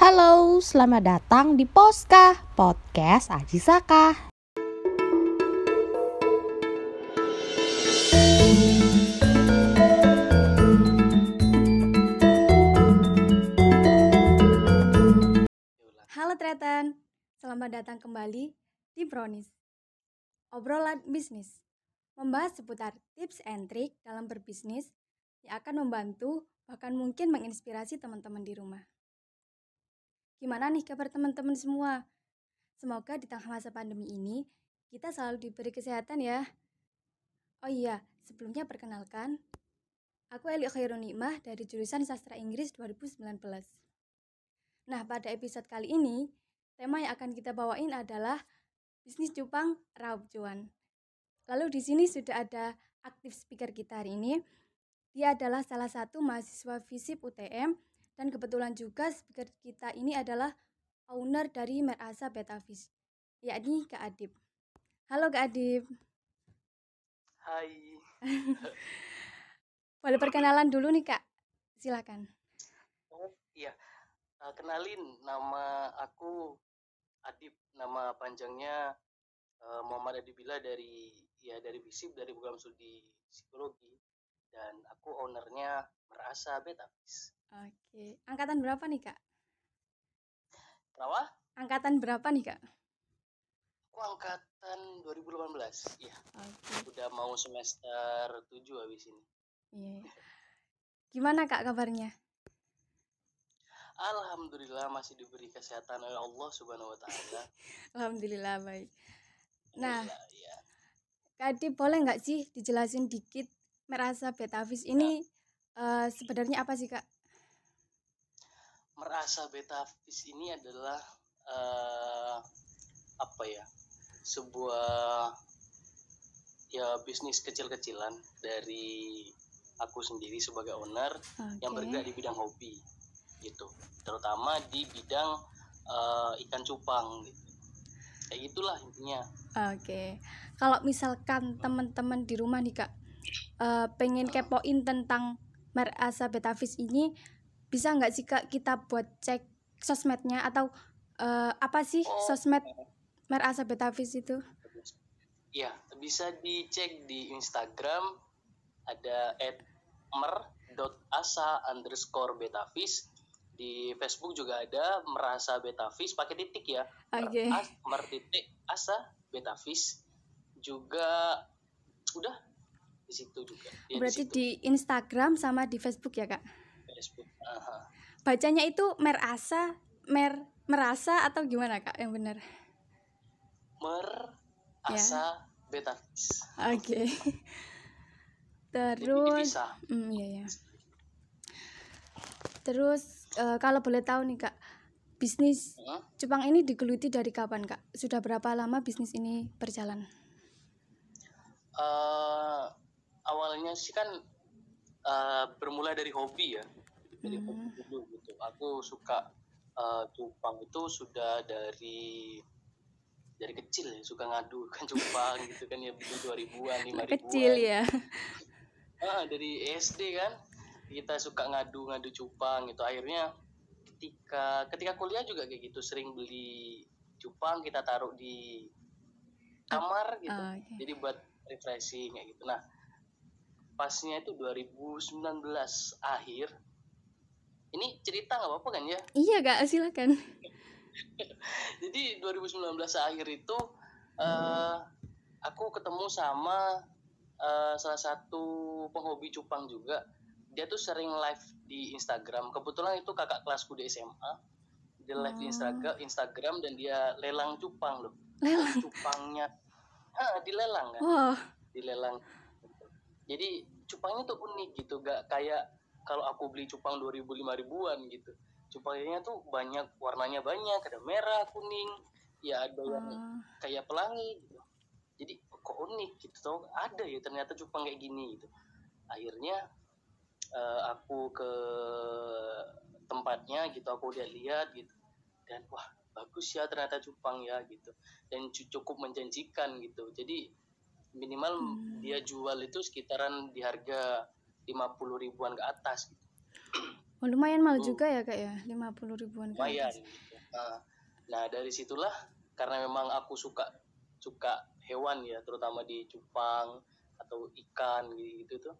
Halo, selamat datang di Poska, podcast Aji Saka. Halo Tretan, selamat datang kembali di Brownies. Obrolan bisnis, membahas seputar tips and trik dalam berbisnis yang akan membantu bahkan mungkin menginspirasi teman-teman di rumah. Gimana nih kabar teman-teman semua? Semoga di tengah masa pandemi ini kita selalu diberi kesehatan ya. Oh iya, sebelumnya perkenalkan, aku Eli Khairun Nikmah dari jurusan Sastra Inggris 2019. Nah, pada episode kali ini, tema yang akan kita bawain adalah bisnis cupang raup cuan. Lalu di sini sudah ada aktif speaker kita hari ini. Dia adalah salah satu mahasiswa FISIP UTM dan kebetulan juga speaker kita ini adalah owner dari Merasa Betafish, yakni Kak Adib. Halo Kak Adib. Hai. Boleh perkenalan dulu nih Kak. Silakan. Oh iya, uh, kenalin nama aku Adib, nama panjangnya uh, Muhammad Adibila dari ya dari BISIP dari program studi psikologi dan aku ownernya Merasa Betafish. Oke, angkatan berapa nih kak? Kenapa? Angkatan berapa nih kak? Aku angkatan 2018, iya. Oke, Udah mau semester 7 habis ini. iya. iya. Gimana kak kabarnya? Alhamdulillah masih diberi kesehatan oleh Allah Subhanahu wa taala. Alhamdulillah baik. Nah, Alhamdulillah, ya. Kak Adib boleh nggak sih dijelasin dikit merasa Betafish ini eh, sebenarnya apa sih kak? Merasa Betafish ini adalah eh, apa ya? Sebuah ya bisnis kecil-kecilan dari aku sendiri sebagai owner yang Oke. bergerak di bidang hobi gitu terutama di bidang eh, ikan cupang gitu kayak gitulah intinya Oke, kalau misalkan teman-teman di rumah nih kak eh, pengen kepoin tentang Merasa Betafish ini, bisa nggak sih kak kita buat cek sosmednya atau eh, apa sih Oh. sosmed Merasa Betafish itu? ya bisa dicek di Instagram ada @mer.asa underscore betafish di Facebook juga ada merasa betafish pakai titik ya Oke. As- mer titik asa betafish juga udah di situ juga Ya, Berarti situ, di Instagram sama di Facebook ya kak? Facebook Aha. Bacanya itu Merasa, Mer merasa atau gimana kak yang benar? mer Ya. betafish Oke. jadi Terus, hmm, iya ya. Terus eh, kalau boleh tahu nih kak, bisnis Hah? cupang ini digeluti dari kapan kak? Sudah berapa lama bisnis ini berjalan? eh awalnya sih kan eh, bermula dari hobi ya dari Hmm. hobi dulu gitu aku suka eh, cupang itu sudah dari dari kecil ya suka ngadu kan cupang gitu kan ya beli dua ribuan lima ribuan Kecil ya. Ah, dari SD kan kita suka ngadu-ngadu cupang gitu akhirnya ketika ketika kuliah juga kayak gitu sering beli cupang kita taruh di kamar gitu Ah, oke. jadi buat refreshing kayak gitu nah pasnya itu 2019 akhir ini cerita nggak apa-apa kan ya? Iya kak, silakan. jadi 2019 akhir itu eh aku ketemu sama eh, salah satu penghobi cupang juga. Dia tuh sering live di Instagram. Kebetulan itu kakak kelasku di SMA dia live di Oh. Instagram Instagram dan dia lelang cupang loh. Lelang. cupangnya ah dilelang kan? Wah, dilelang jadi cupangnya tuh unik gitu gak kayak kalau aku beli cupang 2000 ribuan gitu. Cupangnya tuh banyak warnanya banyak ada merah kuning. Ya ada yang oh, kayak pelangi gitu. Jadi kok unik gitu tau? Ada ya ternyata cupang kayak gini gitu. Akhirnya eh, aku ke tempatnya gitu aku lihat-lihat gitu. Dan wah bagus ya ternyata cupang ya gitu. Dan cu- cukup menjanjikan gitu. Jadi minimal Hmm. dia jual itu sekitaran di harga 50 ribuan ke atas gitu. Oh, lumayan mahal Hmm. juga ya kak ya, 50 ribuan ke atas. gitu. Nah, nah dari situlah karena memang aku suka suka hewan ya terutama di cupang atau ikan gitu tuh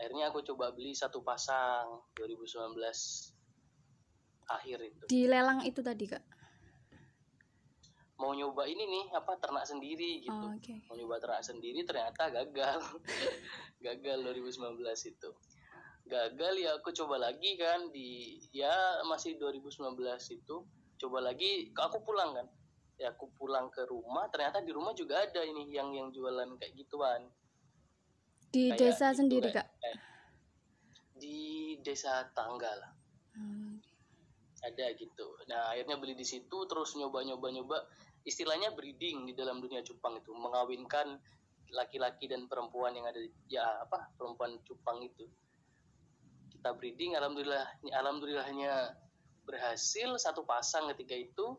akhirnya aku coba beli satu pasang 2019 akhir itu Di lelang itu tadi kak. Mau nyoba ini nih apa ternak sendiri gitu. Oh, oke. mau nyoba ternak sendiri ternyata gagal. Gagal 2019 itu. Gagal ya aku coba lagi kan di ya masih 2019 itu. Coba lagi aku pulang kan. Ya aku pulang ke rumah ternyata di rumah juga ada ini yang yang jualan kayak gituan. Di Kayak desa gitu, sendiri kayak- kak. kayak di desa tangga lah. Hmm. ada gitu. Nah akhirnya beli di situ terus nyoba nyoba nyoba istilahnya breeding di dalam dunia cupang itu mengawinkan laki-laki dan perempuan yang ada di ya apa perempuan cupang itu. Kita breeding alhamdulillah alhamdulillahnya berhasil satu pasang ketika itu.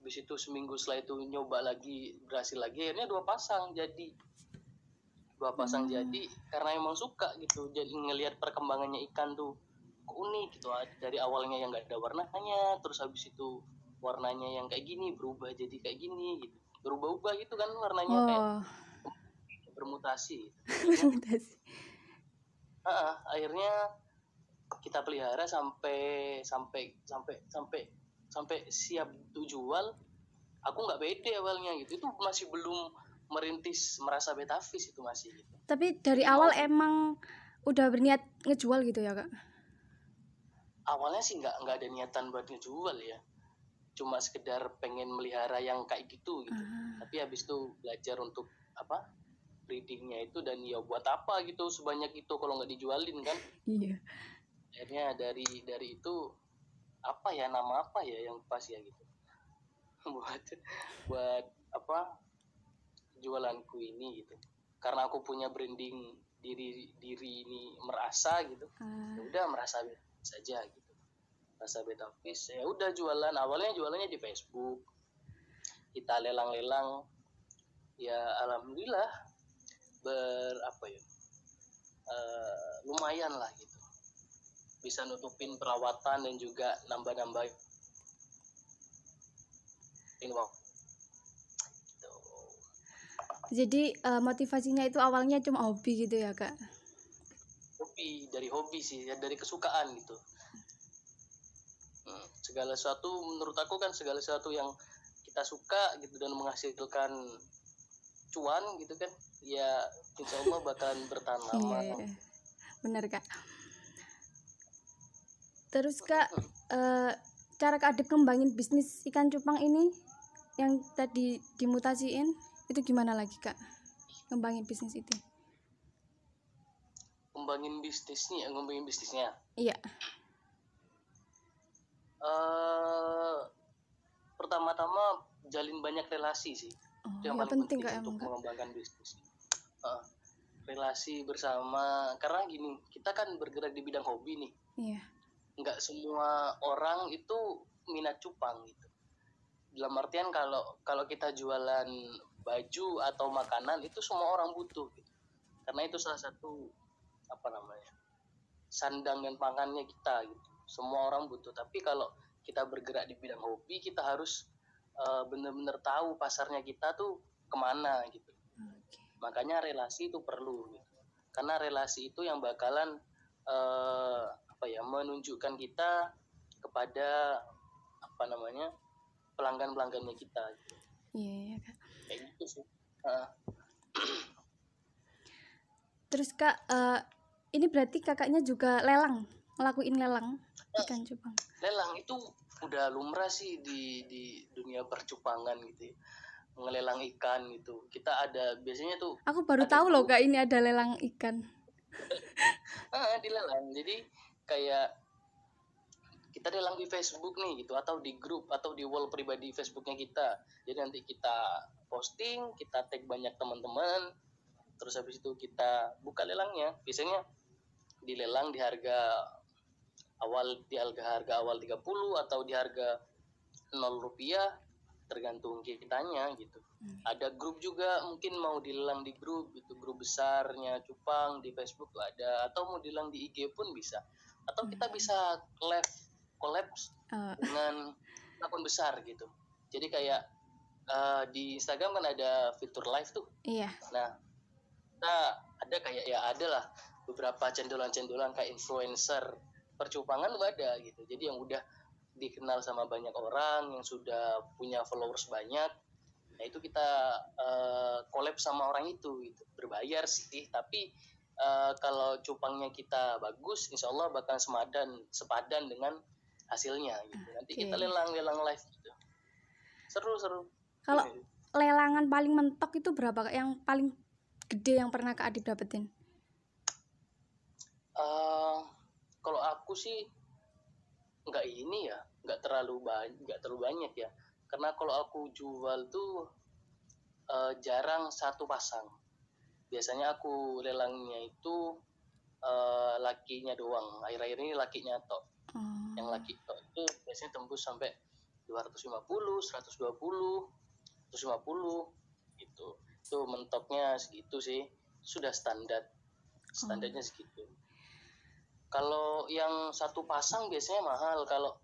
Habis itu seminggu setelah itu nyoba lagi berhasil lagi akhirnya dua pasang jadi. Dua pasang Hmm. jadi karena emang suka gitu jadi ngelihat perkembangannya ikan tuh kok unik gitu. Dari awalnya yang nggak ada warnanya terus habis itu warnanya yang kayak gini berubah jadi kayak gini gitu berubah-ubah gitu kan warnanya kayak Oh, bermutasi gitu. fermentasi. Ah, akhirnya kita pelihara sampai sampai sampai sampai sampai siap tuh jual aku nggak pede awalnya gitu itu masih belum merintis merasa betafis itu masih gitu Tapi dari awal emang udah berniat ngejual gitu ya kak? awalnya sih nggak nggak ada niatan buat ngejual ya cuma sekedar pengen melihara yang kayak gitu gitu. Ah, tapi habis itu belajar untuk apa breedingnya itu dan ya buat apa gitu sebanyak itu kalau nggak dijualin kan? Iya. akhirnya dari dari itu apa ya nama apa ya yang pas ya gitu. Buat buat apa jualanku ini gitu. Karena aku punya branding diri diri ini merasa gitu. Ah, ya udah merasa saja gitu merasa betafis ya udah jualan. Awalnya jualannya di Facebook. Kita lelang-lelang. Ya alhamdulillah ber apa ya eh, lumayan lah gitu. Bisa nutupin perawatan dan juga nambah-nambah. Ini Gitu. jadi eh, motivasinya itu awalnya cuma hobi gitu ya kak? hobi dari hobi sih ya dari kesukaan gitu segala sesuatu menurut aku kan segala sesuatu yang kita suka gitu dan menghasilkan cuan gitu kan ya insya Allah bakalan bertahan lama Iya, bener kak. Terus kak, eh, cara kak Adip kembangin bisnis ikan cupang ini yang tadi dimutasiin itu gimana lagi kak? Kembangin bisnis itu? kembangin bisnisnya ngembangin bisnisnya Iya. eh pertama-tama jalin banyak relasi sih. Oh, itu yang ya paling penting penting, untuk mengembangkan bisnis. Eh, relasi bersama karena gini kita kan bergerak di bidang hobi nih. Iya. nggak semua orang itu minat cupang gitu. Dalam artian kalau kalau kita jualan baju atau makanan itu semua orang butuh gitu. Karena itu salah satu apa namanya sandang dan pangannya kita gitu. Semua orang butuh. Tapi kalau kita bergerak di bidang hobi kita harus eh, benar-benar tahu pasarnya kita tuh ke mana gitu Oke. makanya relasi itu perlu gitu. karena relasi itu yang bakalan eh, apa ya menunjukkan kita kepada apa namanya pelanggan pelanggannya kita gitu. Iya, iya kak. kayak gitu sih Terus kak, eh, ini berarti kakaknya juga lelang, ngelakuin lelang ikan cupang. lelang itu udah lumrah sih di di dunia percupangan gitu ya. ngelelang ikan gitu. Kita ada biasanya tuh Aku baru tahu loh kak ini ada lelang ikan. ah dilelang jadi kayak kita lelang di Facebook nih gitu atau di grup atau di wall pribadi Facebooknya kita. Jadi nanti kita posting kita tag banyak teman-teman. Terus habis itu kita buka lelangnya. Biasanya dilelang di harga awal di harga awal 30 atau di harga 0 rupiah tergantung kitanya gitu. Hmm. ada grup juga mungkin mau dilelang di grup itu grup besarnya cupang di Facebook tuh ada atau mau dilelang di IG pun bisa. Atau kita bisa collab collapse Eh, dengan akun besar gitu. Jadi kayak eh, di Instagram kan ada fitur live tuh. Iya. Nah kita ada kayak ya ada lah beberapa cendolan-cendolan kayak influencer percupangan tuh ada gitu. Jadi yang udah dikenal sama banyak orang yang sudah punya followers banyak nah itu kita eh, collab sama orang itu gitu. Berbayar sih tapi eh, kalau cupangnya kita bagus insya Allah bakal semadan sepadan dengan hasilnya gitu. Nanti kita Oke. lelang-lelang live gitu. Seru seru. Kalau lelangan paling mentok itu berapa? Yang paling gede yang pernah Kak Adib dapetin? Eh, kalau aku sih nggak ini ya, nggak terlalu banyak, nggak terlalu banyak ya. Karena kalau aku jual tuh eh, jarang satu pasang. Biasanya aku lelangnya itu eh, lakinya doang. Akhir-akhir ini lakinya tok. Oh. Yang laki tok itu biasanya tembus sampai 250, 120, 150 gitu. Itu mentoknya segitu sih. Sudah standar. Standarnya segitu kalau yang satu pasang biasanya mahal. Kalau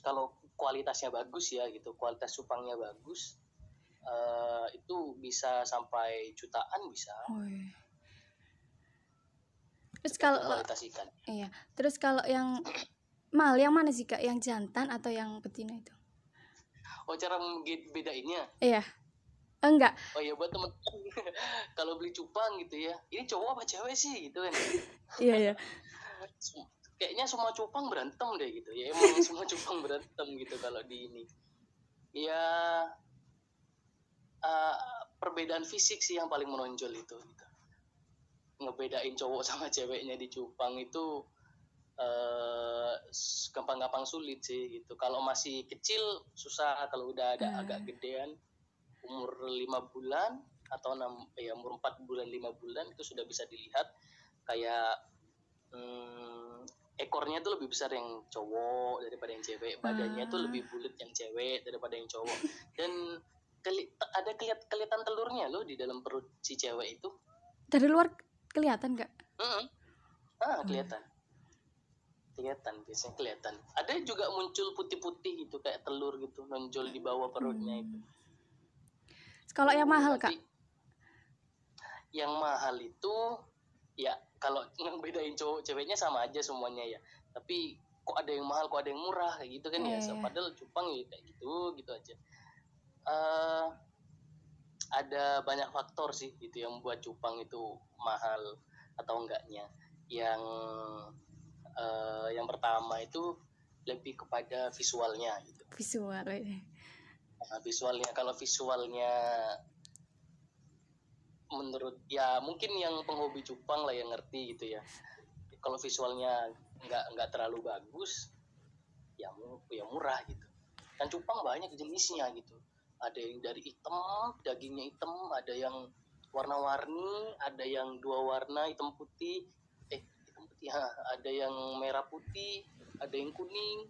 kalau kualitasnya bagus ya gitu kualitas cupangnya bagus eh, itu bisa sampai jutaan bisa. Wih. terus kalau kualitas ikan. iya. Terus kalau yang mahal yang mana sih Kak? Yang jantan atau yang betina itu? Oh cara bedainnya? Iya. Enggak. Oh ya buat temen kalau beli cupang gitu ya. Ini cowok apa cewek sih? Gitu kan. Iya iya kayaknya semua cupang berantem deh gitu ya emang semua cupang berantem gitu kalau di ini ya eh, perbedaan fisik sih yang paling menonjol itu gitu. ngebedain cowok sama ceweknya di cupang itu eh, gampang-gampang sulit sih gitu kalau masih kecil susah kalau udah ada Hmm. agak gedean umur lima bulan atau enam ya umur empat bulan lima bulan itu sudah bisa dilihat kayak hmm, ekornya tuh lebih besar yang cowok daripada yang cewek. Badannya tuh Ah. lebih bulat yang cewek daripada yang cowok. Dan keli- ada kelihat kelihatan telurnya loh di dalam perut si cewek itu. Dari luar kelihatan nggak? Mm-mm. ah kelihatan. Kelihatan biasanya kelihatan. Ada juga muncul putih-putih gitu kayak telur gitu nonjol di bawah perutnya itu. Kalau yang mahal Kak? yang mahal itu ya kalau yang bedain cowok ceweknya sama aja semuanya ya. Tapi kok ada yang mahal kok ada yang murah kayak gitu kan ya. Iya. padahal cupang ya kayak gitu gitu aja. Eh, ada banyak faktor sih gitu yang membuat cupang itu mahal atau enggaknya. Yang eh, yang pertama itu lebih kepada visualnya gitu. Visual ini Nah, visualnya kalau visualnya menurut ya mungkin yang penghobi cupang lah yang ngerti gitu ya. Kalau visualnya nggak nggak terlalu bagus ya ya murah gitu. Dan cupang banyak jenisnya gitu. Ada yang dari hitam dagingnya hitam ada yang warna-warni ada yang dua warna hitam putih eh hitam putih ha, ada yang merah putih ada yang kuning.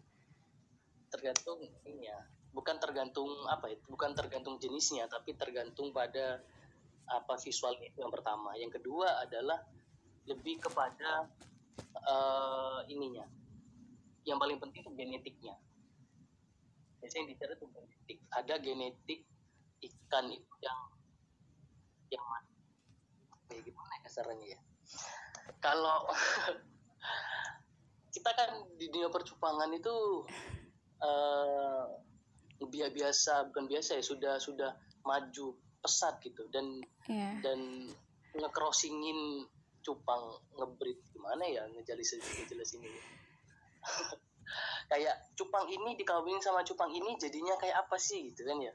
Tergantung ininya bukan tergantung apa itu bukan tergantung jenisnya tapi tergantung pada apa visualnya itu yang pertama. Yang kedua adalah lebih kepada eh, ininya. Yang paling penting itu genetiknya. Biasanya yang dicari itu genetik. Ada genetik ikan itu yang yang kayak gimana ya kasarannya ya? Kalau kita kan di dunia percupangan itu biasa biasa bukan biasa ya sudah sudah maju pesat gitu. Dan ya dan ngecrossingin cupang ngebreed gimana ya ngejelasin ngejelasin ini. Kayak cupang ini dikawinin sama cupang ini jadinya kayak apa sih gitu kan ya.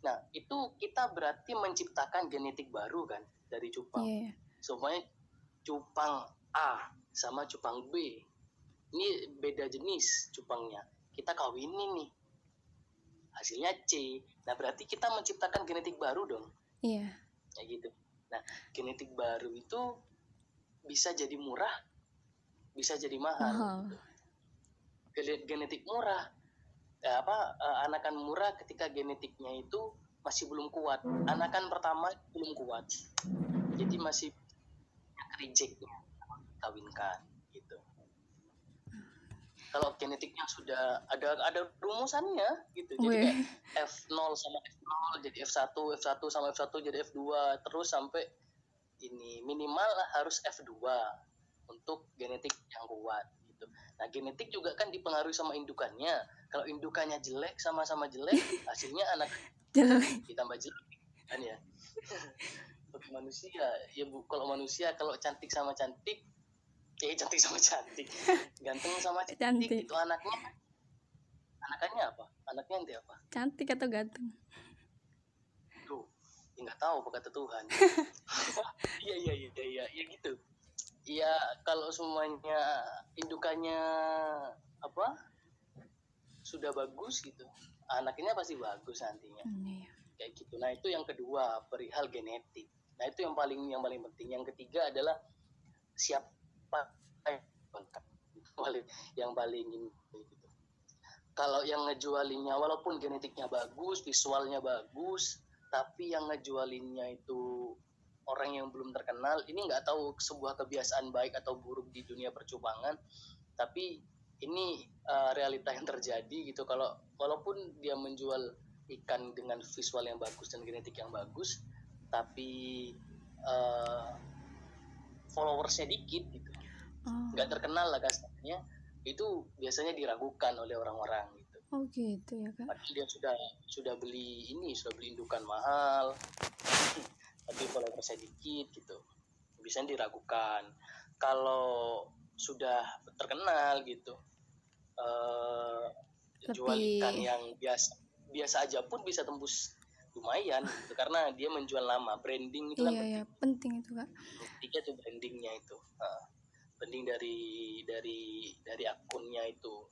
Nah itu kita berarti menciptakan genetik baru kan dari cupang iya semuanya cupang A sama cupang B. Ini beda jenis cupangnya kita kawinin nih hasilnya C. Nah berarti kita menciptakan genetik baru dong. Iya. Kayak gitu. Nah genetik baru itu bisa jadi murah bisa jadi mahal. Mahal. Gene- genetik murah. Eh, apa eh, anakan murah ketika genetiknya itu masih belum kuat. Anakan pertama belum kuat. Jadi masih rejectnya kawinkan. gitu kalau genetiknya sudah ada ada rumusannya gitu jadi kayak F0 sama F0 jadi F1 F1 sama F1 jadi F2 terus sampai ini minimal harus F2 untuk genetik yang kuat gitu. Nah, genetik juga kan dipengaruhi sama indukannya. Kalau indukannya jelek sama-sama jelek, hasilnya anak jelek ditambah jelek kan ya. Untuk manusia, ya Bu, kalau manusia kalau cantik sama cantik, eh cantik sama cantik, ganteng sama cantik, Cantik. itu anaknya anaknya apa? Anaknya nanti apa? cantik atau ganteng Tuh, ya nggak tahu apa kata Tuhan. Iya iya iya iya iya ya, gitu. Iya kalau semuanya indukannya apa sudah bagus gitu, anaknya pasti bagus nantinya Iya. kayak gitu. Nah itu yang kedua perihal genetik. Nah itu yang paling yang paling penting. Yang ketiga adalah yang paling yang paling gitu. Kalau yang ngejualinnya walaupun genetiknya bagus, visualnya bagus, tapi yang ngejualinnya itu orang yang belum terkenal, ini nggak tahu sebuah kebiasaan baik atau buruk di dunia percubangan, tapi ini uh, realita yang terjadi gitu. Kalau walaupun dia menjual ikan dengan visual yang bagus dan genetik yang bagus, tapi uh, followersnya dikit gitu, oh, nggak terkenal lah kasarnya, itu biasanya diragukan oleh orang-orang gitu. oh gitu ya kak. Padahal dia sudah sudah beli ini, sudah beli indukan mahal, tapi followersnya dikit gitu, bisa diragukan. Kalau sudah terkenal gitu, eh jual Lebih- ikan yang biasa biasa aja pun bisa tembus lumayan gitu. Karena dia menjual nama branding itu kan iya ya penting. Itu kak. Pentingnya tuh brandingnya itu. Nah, branding dari dari dari akunnya itu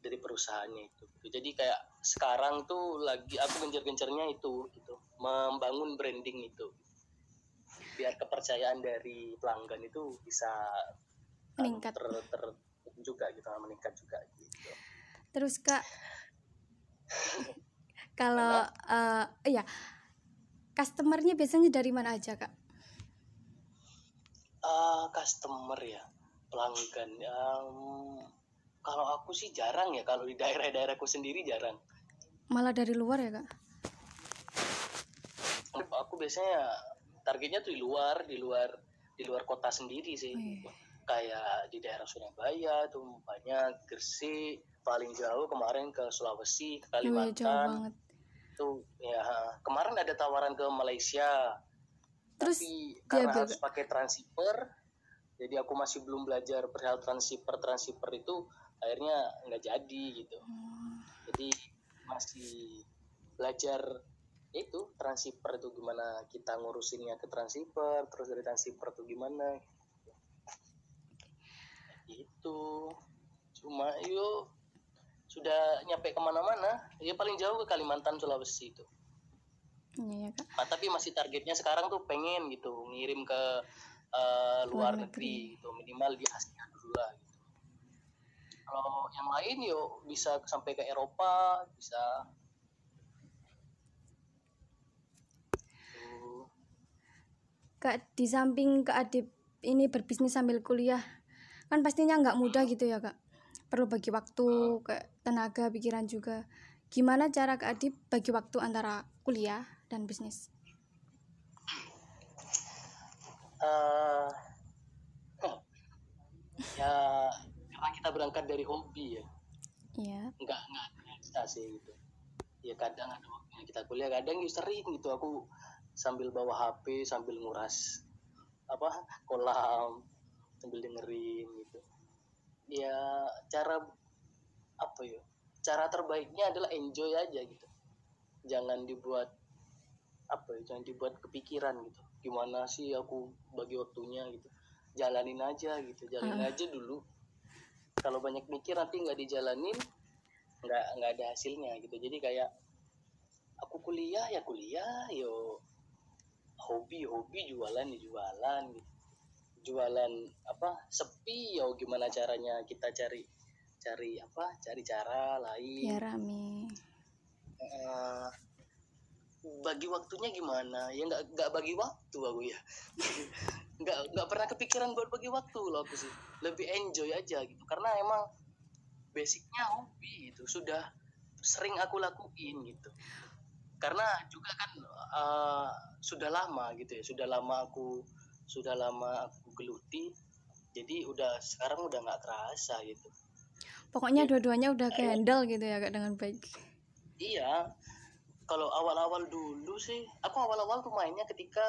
dari perusahaannya itu. Gitu. jadi kayak sekarang tuh lagi aku gencar-gencarnya itu gitu. Membangun branding itu. Biar kepercayaan dari pelanggan itu bisa Meningkat. ter, ter- juga gitu meningkat juga gitu. Terus kak? Kalau eh iya. Customernya biasanya dari mana aja kak Ah, customer ya pelanggan. Em, kalau aku sih jarang ya kalau di daerah-daerahku sendiri jarang. Malah dari luar ya kak? Aku biasanya targetnya tuh di luar di luar di luar kota sendiri sih. Wih. kayak di daerah Surabaya tuh banyak Gresik paling jauh kemarin ke Sulawesi ke Wih, jauh Kalimantan. banget. Tuh ya kemarin ada tawaran ke Malaysia Terus tapi dia karena harus pakai transceiver jadi aku masih belum belajar perihal transceiver transceiver itu akhirnya nggak jadi gitu. Oh, jadi masih belajar itu transceiver itu gimana kita ngurusinnya ke transceiver terus dari transceiver itu gimana? Gitu. Cuma yuk sudah nyampe ke mana-mana ya paling jauh ke Kalimantan Sulawesi itu iya ya kak. Nah, tapi masih targetnya sekarang tuh pengen gitu ngirim ke eh, luar Luar negeri. gitu. Minimal di Asia dulu lah gitu. Kalau yang lain yuk bisa sampai ke Eropa bisa. Kak di samping kak Adip ini berbisnis sambil kuliah kan pastinya nggak mudah gitu ya kak. Perlu bagi waktu kayak tenaga pikiran juga. Gimana cara kak Adip bagi waktu antara kuliah dan bisnis? Eh, ya karena kita berangkat dari hobi ya. Iya. Nggak nggak biasa sih gitu. Ya kadang ada waktunya kita kuliah kadang ya sering gitu aku sambil bawa HP sambil nguras apa kolam sambil dengerin gitu. Ya cara apa ya cara terbaiknya adalah enjoy aja gitu. Jangan dibuat apa ya jangan dibuat kepikiran gitu. Gimana sih aku bagi waktunya gitu. Jalanin aja gitu jalanin Ah. aja dulu. Kalau banyak mikir nanti nggak dijalanin nggak nggak ada hasilnya gitu. Jadi kayak aku kuliah ya kuliah yo. Hobi hobi jualan ya jualan gitu. Jualan apa sepi ya gimana caranya kita cari cari apa cari cara lain. Biar rame. Eh, bagi waktunya gimana? Ya nggak nggak bagi waktu aku ya. Nggak nggak pernah kepikiran buat bagi waktu loh aku sih. Lebih enjoy aja gitu. Karena emang basicnya hobi itu sudah sering aku lakuin gitu. Karena juga kan uh, sudah lama gitu ya. Sudah lama aku sudah lama aku geluti. Jadi udah sekarang udah nggak kerasa gitu. Pokoknya ya, dua-duanya udah ke handle gitu ya kak dengan baik. Iya kalau awal-awal dulu sih aku awal-awal tuh mainnya ketika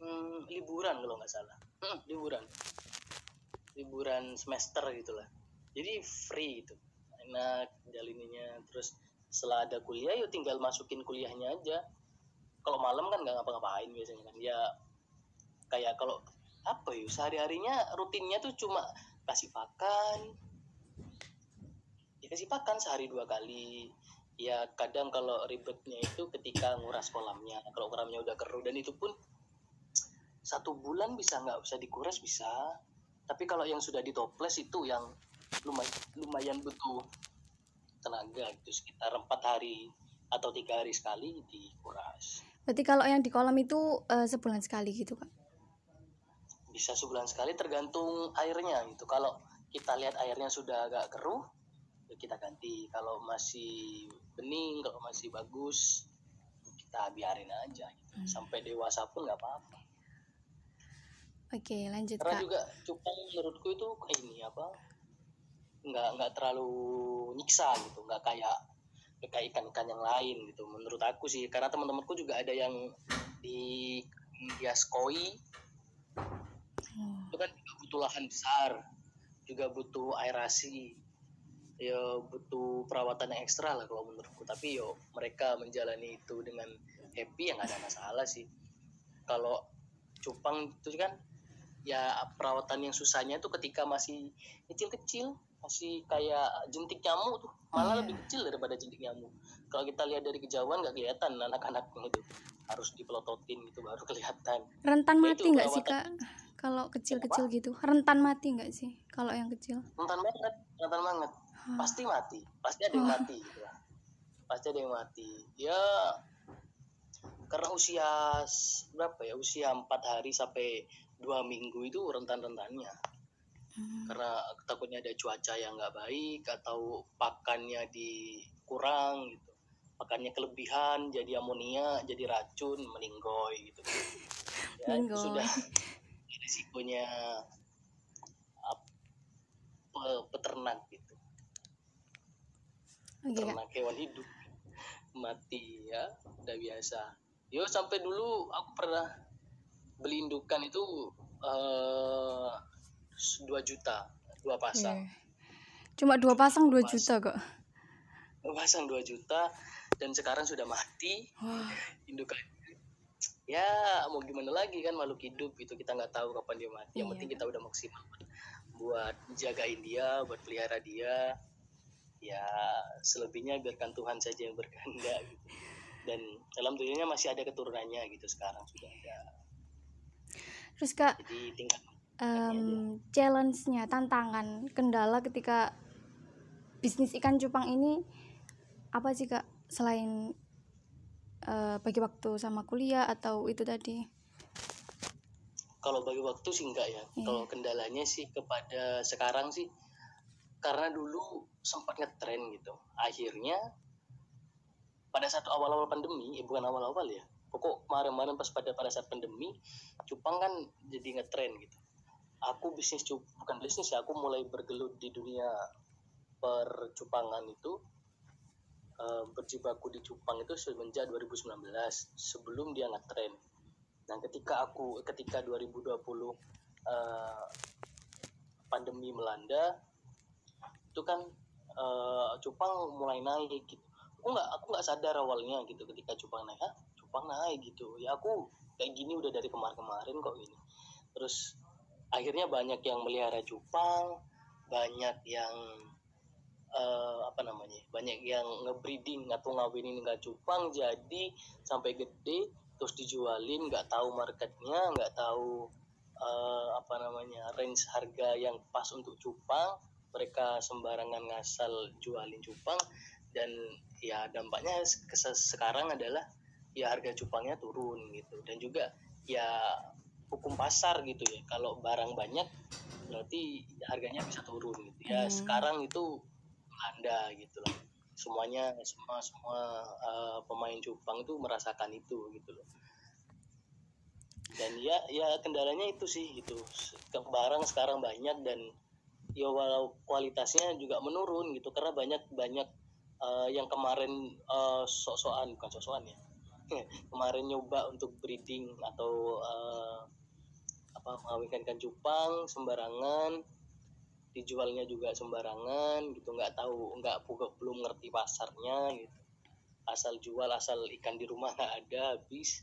hmm, liburan kalau nggak salah. Hmm, liburan. Liburan semester gitulah jadi free gitu. Enak jalininya. Terus setelah ada kuliah yuk tinggal masukin kuliahnya aja. Kalau malam kan nggak ngapa-ngapain biasanya kan. Ya kayak kalau apa yuk sehari harinya rutinnya tuh cuma kasih pakan. Ya kasih pakan sehari dua kali ya kadang kalau ribetnya itu ketika nguras kolamnya kalau kolamnya udah keruh dan itu pun satu bulan bisa nggak bisa dikuras bisa tapi kalau yang sudah ditoples itu yang lumayan lumayan butuh tenaga itu sekitar empat hari atau tiga hari sekali dikuras. Berarti kalau yang di kolam itu uh, sebulan sekali gitu kak? Bisa sebulan sekali tergantung airnya gitu. Kalau kita lihat airnya sudah agak keruh, ya kita ganti. Kalau masih bening, kalau masih bagus, kita biarin aja. Gitu. Hmm. Sampai dewasa pun nggak apa-apa. Oke lanjut Karena kak. juga cupang menurutku itu ini apa nggak nggak terlalu nyiksa gitu nggak kayak kayak ikan-ikan yang lain gitu menurut aku sih karena teman-temanku juga ada yang di hias koi hmm. itu kan butuh lahan besar juga butuh aerasi ya butuh perawatan yang ekstra lah kalau menurutku. Tapi yo mereka menjalani itu dengan happy yang ada masalah sih. Kalau cupang itu kan ya perawatan yang susahnya itu ketika masih kecil-kecil masih kayak jentik nyamuk tuh. Malah yeah. lebih kecil daripada jentik nyamuk. Kalau kita lihat dari kejauhan nggak kelihatan anak-anaknya itu. Harus dipelototin gitu baru kelihatan. Rentan mati nggak sih kak? Kalau kecil-kecil gitu. Rentan mati nggak sih kalau yang kecil? Rentan banget rentan banget. Pasti mati. Pasti ada yang mati gitu lah. Pasti ada yang mati. Ya karena usia berapa ya? Usia empat hari sampai dua minggu itu rentan-rentannya. Hmm. karena takutnya ada cuaca yang nggak baik atau pakannya dikurang gitu. Pakannya kelebihan jadi amonia jadi racun meninggoy gitu. Ya, itu sudah risikonya peternak okay, peternak hewan hidup. Mati ya udah biasa. Yo sampai dulu aku pernah beli indukan itu uh, dua juta dua pasang. Yeah. cuma dua pasang dua juta kok. Dua pasang dua juta dan sekarang sudah mati. Wow. indukan ya mau gimana lagi kan makhluk hidup itu kita nggak tahu kapan dia mati. Yang yeah. penting kita udah maksimal buat jagain dia buat pelihara dia ya selebihnya biarkan Tuhan saja yang berkehendak gitu dan alhamdulillahnya masih ada keturunannya gitu sekarang sudah ada terus kak jadi tinggal um, challenge-nya, tantangan, kendala ketika bisnis ikan cupang ini apa sih kak selain uh, bagi waktu sama kuliah atau itu tadi? Kalau bagi waktu sih enggak ya. Yeah. Kalau kendalanya sih kepada sekarang sih karena dulu sempat ngetren gitu. Akhirnya pada saat awal-awal pandemi, eh, bukan awal-awal ya. Pokok kemarin-kemarin pas pada pada saat pandemi, cupang kan jadi ngetren gitu aku bisnis bukan bisnis ya aku mulai bergelut di dunia percupangan itu uh, berjibaku di cupang itu semenjak 2019 sebelum dia ngetren nah ketika aku ketika 2020 uh, eh, pandemi melanda itu kan uh, cupang mulai naik gitu. Aku nggak aku nggak sadar awalnya gitu ketika cupang naik ah cupang naik gitu. Ya aku kayak gini udah dari kemarin-kemarin kok ini terus akhirnya banyak yang melihara cupang banyak yang uh, apa namanya banyak yang ngebreeding atau ngawinin nggak cupang jadi sampai gede terus dijualin nggak tahu marketnya nggak tahu uh, apa namanya range harga yang pas untuk cupang mereka sembarangan ngasal jualin cupang dan ya dampaknya sekarang adalah ya harga cupangnya turun gitu. Dan juga ya hukum pasar gitu ya. Kalau barang banyak berarti harganya bisa turun gitu ya. Hmm. sekarang itu Belanda gitu loh. Semuanya semua semua uh, pemain cupang itu merasakan itu gitu loh. Dan ya ya kendalanya itu sih itu barang sekarang banyak dan ya walau kualitasnya juga menurun gitu karena banyak banyak uh, yang kemarin uh, sok-sokan bukan sok-sokan ya kemarin nyoba untuk breeding atau uh, apa mengawinkan cupang sembarangan dijualnya juga sembarangan gitu nggak tahu nggak belum ngerti pasarnya gitu. Asal jual asal ikan di rumah nggak ada habis.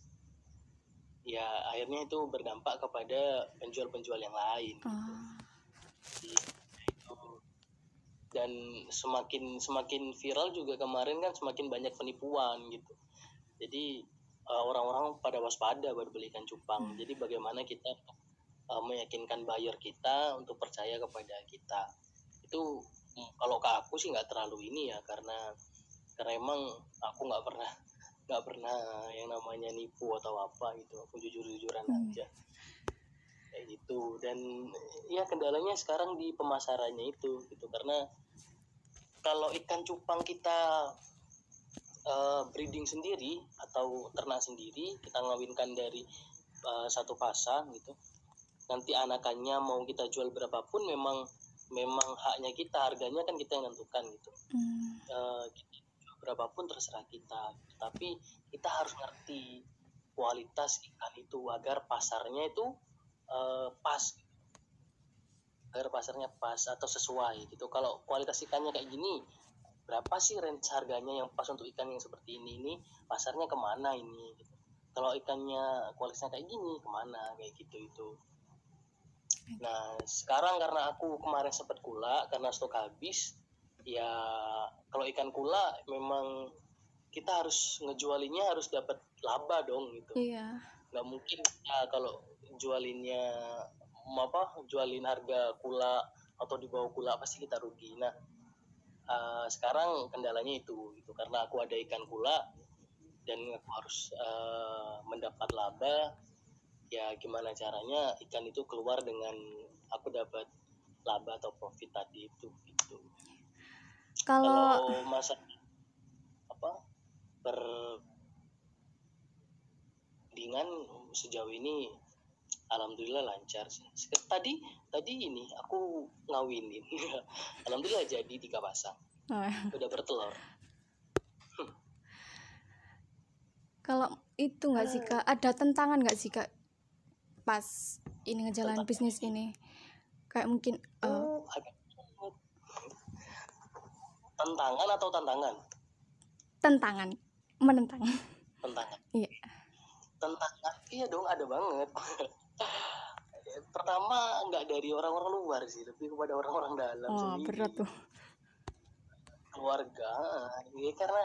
Ya akhirnya itu berdampak kepada penjual-penjual yang lain gitu. Itu dan semakin semakin viral juga kemarin kan semakin banyak penipuan gitu. Jadi uh, orang-orang pada waspada baru beli ikan cupang. Hmm. jadi bagaimana kita uh, meyakinkan buyer kita untuk percaya kepada kita? Itu hmm, kalau ke aku sih nggak terlalu ini ya karena karena emang aku nggak pernah nggak pernah yang namanya nipu atau apa gitu. Aku jujur jujuran hmm. aja. Kayak gitu. Dan ya kendalanya sekarang di pemasarannya itu gitu. Karena kalau ikan cupang kita uh, breeding sendiri atau ternak sendiri kita ngawinkan dari uh, satu pasang gitu. Nanti anakannya mau kita jual berapapun memang memang haknya kita harganya kan kita yang nentukan gitu. Hmm. uh, berapapun terserah kita. Tapi kita harus ngerti kualitas ikan itu agar pasarnya itu uh, pas agar pasarnya pas atau sesuai gitu kalau kualitas ikannya kayak gini berapa sih range harganya yang pas untuk ikan yang seperti ini ini pasarnya ke mana ini gitu. kalau ikannya kualitasnya kayak gini ke mana kayak gitu itu Nah, sekarang karena aku kemarin sempat kula karena stok habis, ya kalau ikan kula memang kita harus ngejualinnya harus dapat laba dong gitu. Iya. Nggak mungkin ya kalau jualinnya apa jualin harga kula atau di bawah kula pasti kita rugi. Nah, uh, sekarang kendalanya itu gitu karena aku ada ikan kula dan aku harus uh, mendapat laba ya gimana caranya ikan itu keluar dengan aku dapat laba atau profit tadi itu gitu kalau, kalau masa apa per dengan sejauh ini alhamdulillah lancar sih. Tadi tadi ini aku ngawinin. Alhamdulillah jadi tiga pasang. Oh. udah bertelur. Kalau itu nggak sih kak? Ada tentangan nggak sih kak pas ini ngejalan bisnis ini? Kayak mungkin uh, tantangan atau tantangan? Tantangan menentang. Tantangan iya. Tantangan iya dong ada banget pertama nggak dari orang-orang luar sih lebih kepada orang-orang dalam oh, sendiri. berat tuh. Keluarga ya karena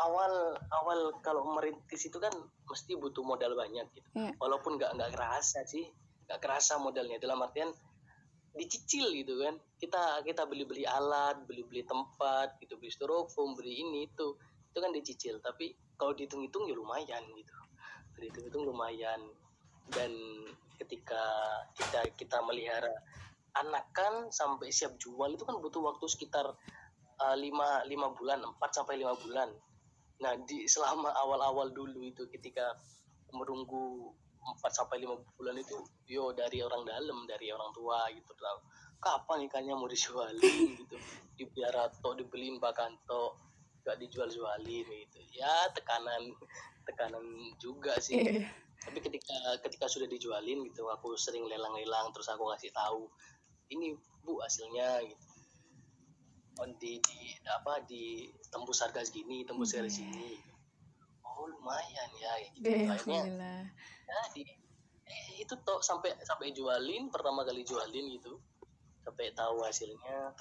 awal awal kalau merintis itu kan mesti butuh modal banyak gitu. Yeah. walaupun nggak nggak kerasa sih nggak kerasa modalnya. Dalam artian dicicil gitu kan. Kita kita beli beli alat beli beli tempat gitu. Beli styrofoam beli ini itu. Itu kan dicicil. Tapi kalau dihitung hitung ya lumayan gitu. Dihitung hitung lumayan dan ketika kita kita melihara anakan sampai siap jual itu kan butuh waktu sekitar uh, lima lima bulan empat sampai lima bulan Nah, di selama awal-awal dulu itu ketika menunggu 4 sampai 5 bulan itu yo dari orang dalam, dari orang tua gitu lah. Kapan ikannya mau dijualin gitu. Dibiara atau dibeliin bahkan to gak dijual-jualin gitu. Ya tekanan tekanan juga sih. Iya. Tapi ketika ketika sudah dijualin gitu, aku sering lelang-lelang terus aku kasih tahu ini Bu hasilnya gitu. Di, di apa di tembus harga segini tembus harga yeah. segini. Oh lumayan ya gitu. Yeah, akhirnya ya di eh, itu toh sampai sampai jualin pertama kali jualin gitu sampai tahu hasilnya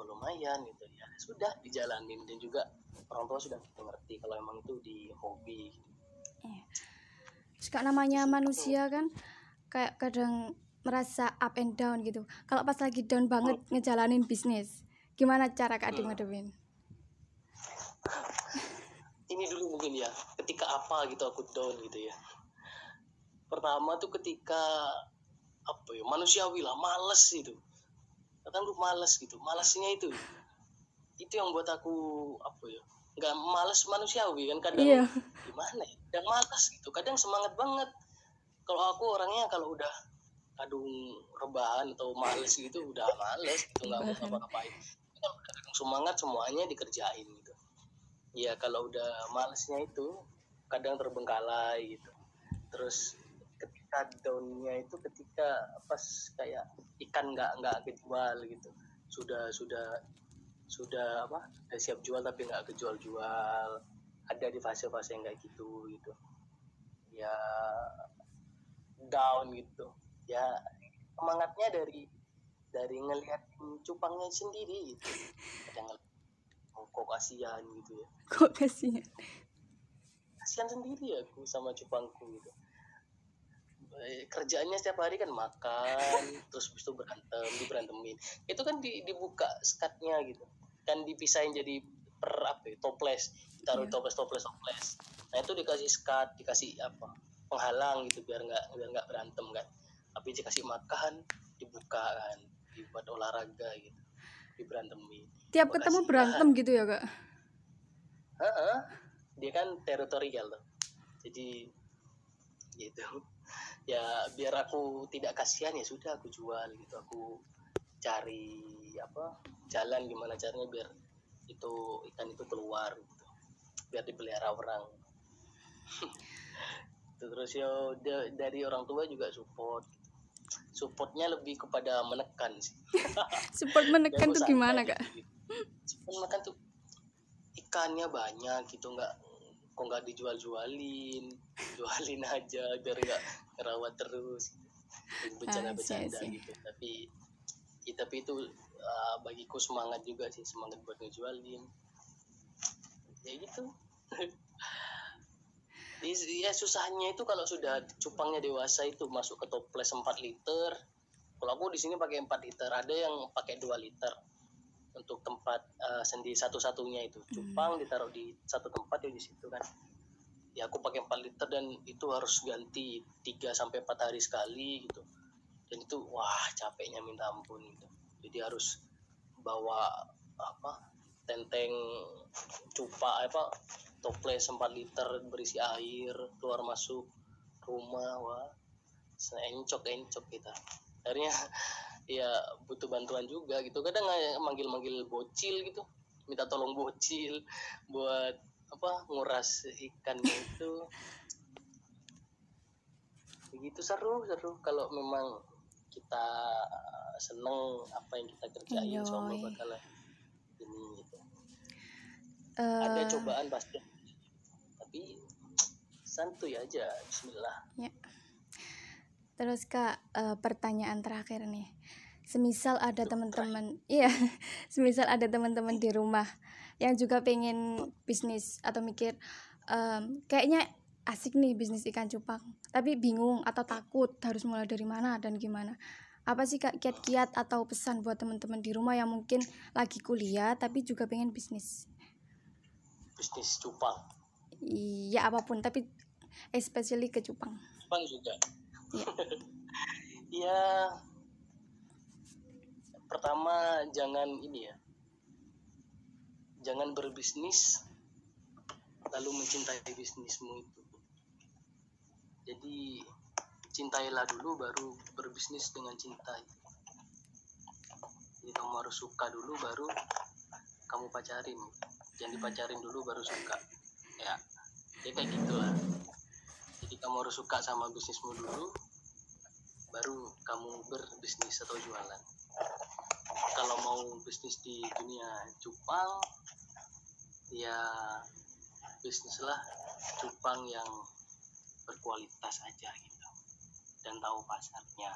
oh lumayan gitu ya. Sudah dijalanin dan juga orang tua sudah mengerti kalau emang itu di hobi yeah. Suka namanya manusia kan kayak kadang merasa up and down gitu kalau pas lagi down banget oh. ngejalanin bisnis Gimana cara Kak Adi hmm. ngadepin? Ini dulu mungkin ya, ketika apa gitu aku down gitu ya. Pertama tuh ketika apa ya manusiawi lah, males gitu. Kadang lu males gitu, malesnya itu itu yang buat aku apa ya nggak males manusiawi kan kadang Iya. gimana ya kadang malas gitu kadang semangat banget. Kalau aku orangnya kalau udah kadung rebahan atau males gitu udah males gitu nggak mau ngapa-ngapain. Kadung semangat semuanya dikerjain gitu. Ya kalau udah malesnya itu kadang terbengkalai gitu. Terus ketika downnya itu ketika pas kayak ikan nggak nggak kejual gitu sudah sudah sudah apa sudah siap jual tapi nggak kejual-jual. Ada di fase-fase yang kayak gitu gitu. Ya down gitu. Ya semangatnya dari dari ngelihat cupangnya sendiri gitu. Ngeliat, oh, kok kasihan gitu ya. Kok kasihan? kasihan sendiri aku sama cupangku gitu. Eh, kerjaannya setiap hari kan makan terus habis itu berantem diberantemin itu kan di, dibuka skatnya gitu kan dipisahin jadi per apa ya, toples. Taruh Iya. toples toples toples. Nah itu dikasih skat dikasih apa penghalang gitu biar nggak biar nggak berantem kan tapi dikasih makan dibuka kan dibuat olahraga gitu diberantemin Tiap Kok ketemu berantem gitu ya, Kak? Heeh. dia kan teritorial tuh. Jadi gitu. Ya biar aku tidak kasihan ya sudah aku jual gitu. Aku cari apa jalan gimana caranya biar itu ikan itu keluar gitu biar dipelihara orang terus ya da- dari orang tua juga support supportnya lebih kepada menekan sih Support menekan tuh gimana, Kak? gitu. Support menekan tuh ikannya banyak gitu nggak kok nggak dijual-jualin jualin aja biar nggak ngerawat terus Ah, see. gitu tapi ya, tapi itu uh, bagiku semangat juga sih semangat buat ngejualin. Ya gitu. Ya susahnya itu kalau sudah cupangnya dewasa itu masuk ke toples 4 liter. Kalau aku di sini pakai 4 liter ada yang pakai 2 liter untuk tempat uh, sendiri satu-satunya itu. Cupang ditaruh di satu tempat ya di situ kan. Ya aku pakai 4 liter dan itu harus ganti 3 sampai 4 hari sekali gitu dan itu wah capeknya minta ampun gitu. Jadi harus bawa apa tenteng cupa apa toples 4 liter berisi air keluar masuk rumah wah encok encok kita. Akhirnya ya butuh bantuan juga gitu. Kadang manggil manggil bocil gitu minta tolong bocil buat apa nguras ikan itu. Begitu seru seru. Kalau memang kita seneng apa yang kita kerjain insya Allah Enjoy. bakalan ini gitu. Ada Eh, cobaan pasti. Tapi santuy aja Bismillah. Terus Kak, eh, pertanyaan terakhir nih. Semisal ada teman-teman, iya, semisal ada teman-teman di rumah yang juga pengen bisnis atau mikir em, kayaknya asik nih bisnis ikan cupang, tapi bingung atau takut harus mulai dari mana dan gimana. Apa sih Kak kiat-kiat atau pesan buat teman-teman di rumah yang mungkin lagi kuliah tapi juga pengen bisnis? bisnis cupang Iya apa pun, tapi especially ke cupang. cupang juga Iya. ya pertama jangan ini ya jangan berbisnis lalu mencintai bisnismu itu jadi cintailah dulu baru berbisnis dengan cinta. Jadi kamu harus suka dulu baru kamu pacarin. Jangan dipacarin dulu baru suka. Ya ya kayak gitulah. Jadi kamu harus suka sama bisnismu dulu baru kamu berbisnis atau jualan. Kalau mau bisnis di dunia cupang ya bisnislah cupang yang berkualitas aja gitu. Dan tahu pasarnya.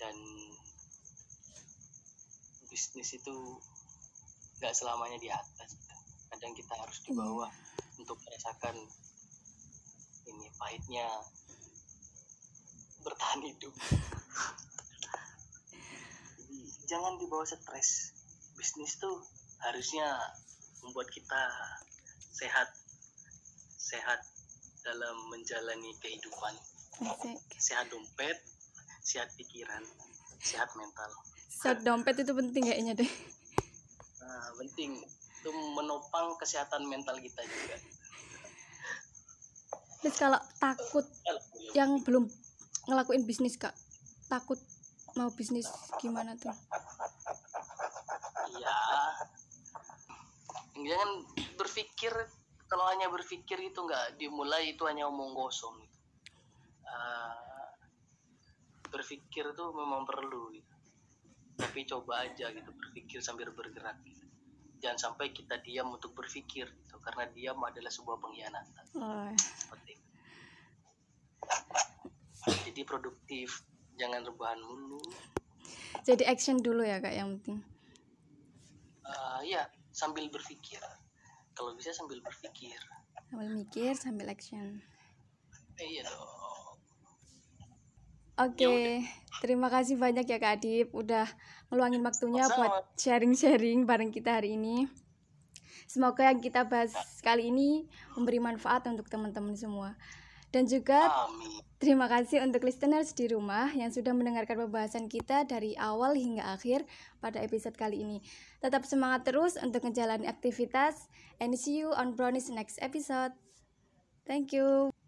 Dan bisnis itu nggak selamanya di atas gitu. kadang kita harus di bawah untuk merasakan ini pahitnya bertahan hidup. Jadi jangan dibawa stres. Bisnis tuh harusnya membuat kita sehat. Sehat dalam menjalani kehidupan Asik. sehat dompet sehat pikiran sehat mental Set dompet itu penting kayaknya deh. nah, penting itu menopang kesehatan mental kita juga Terus kalau takut yang belum ngelakuin bisnis kak, takut mau bisnis gimana tuh? Iya. Jangan berpikir kalau hanya berpikir itu nggak dimulai itu hanya omong kosong. Uh, berpikir itu memang perlu. Gitu. Tapi coba aja gitu berpikir sambil bergerak. Gitu. Jangan sampai kita diam untuk berpikir gitu karena diam adalah sebuah pengkhianatan. Oh. Seperti itu. Jadi produktif, jangan rebahan mulu. Jadi action dulu ya kak yang penting. Uh, ya sambil berpikir. Kalau bisa sambil berpikir. Sambil mikir, sambil action. Iya dong. Oke, okay. Ya terima kasih banyak ya Kak Adip udah ngeluangin waktunya Sama. buat sharing-sharing bareng kita hari ini. Semoga yang kita bahas kali ini memberi manfaat untuk teman-teman semua. Dan juga Amin. terima kasih untuk listeners di rumah yang sudah mendengarkan pembahasan kita dari awal hingga akhir pada episode kali ini. Tetap semangat terus untuk menjalani aktivitas and see you on Brownies next episode. Thank you.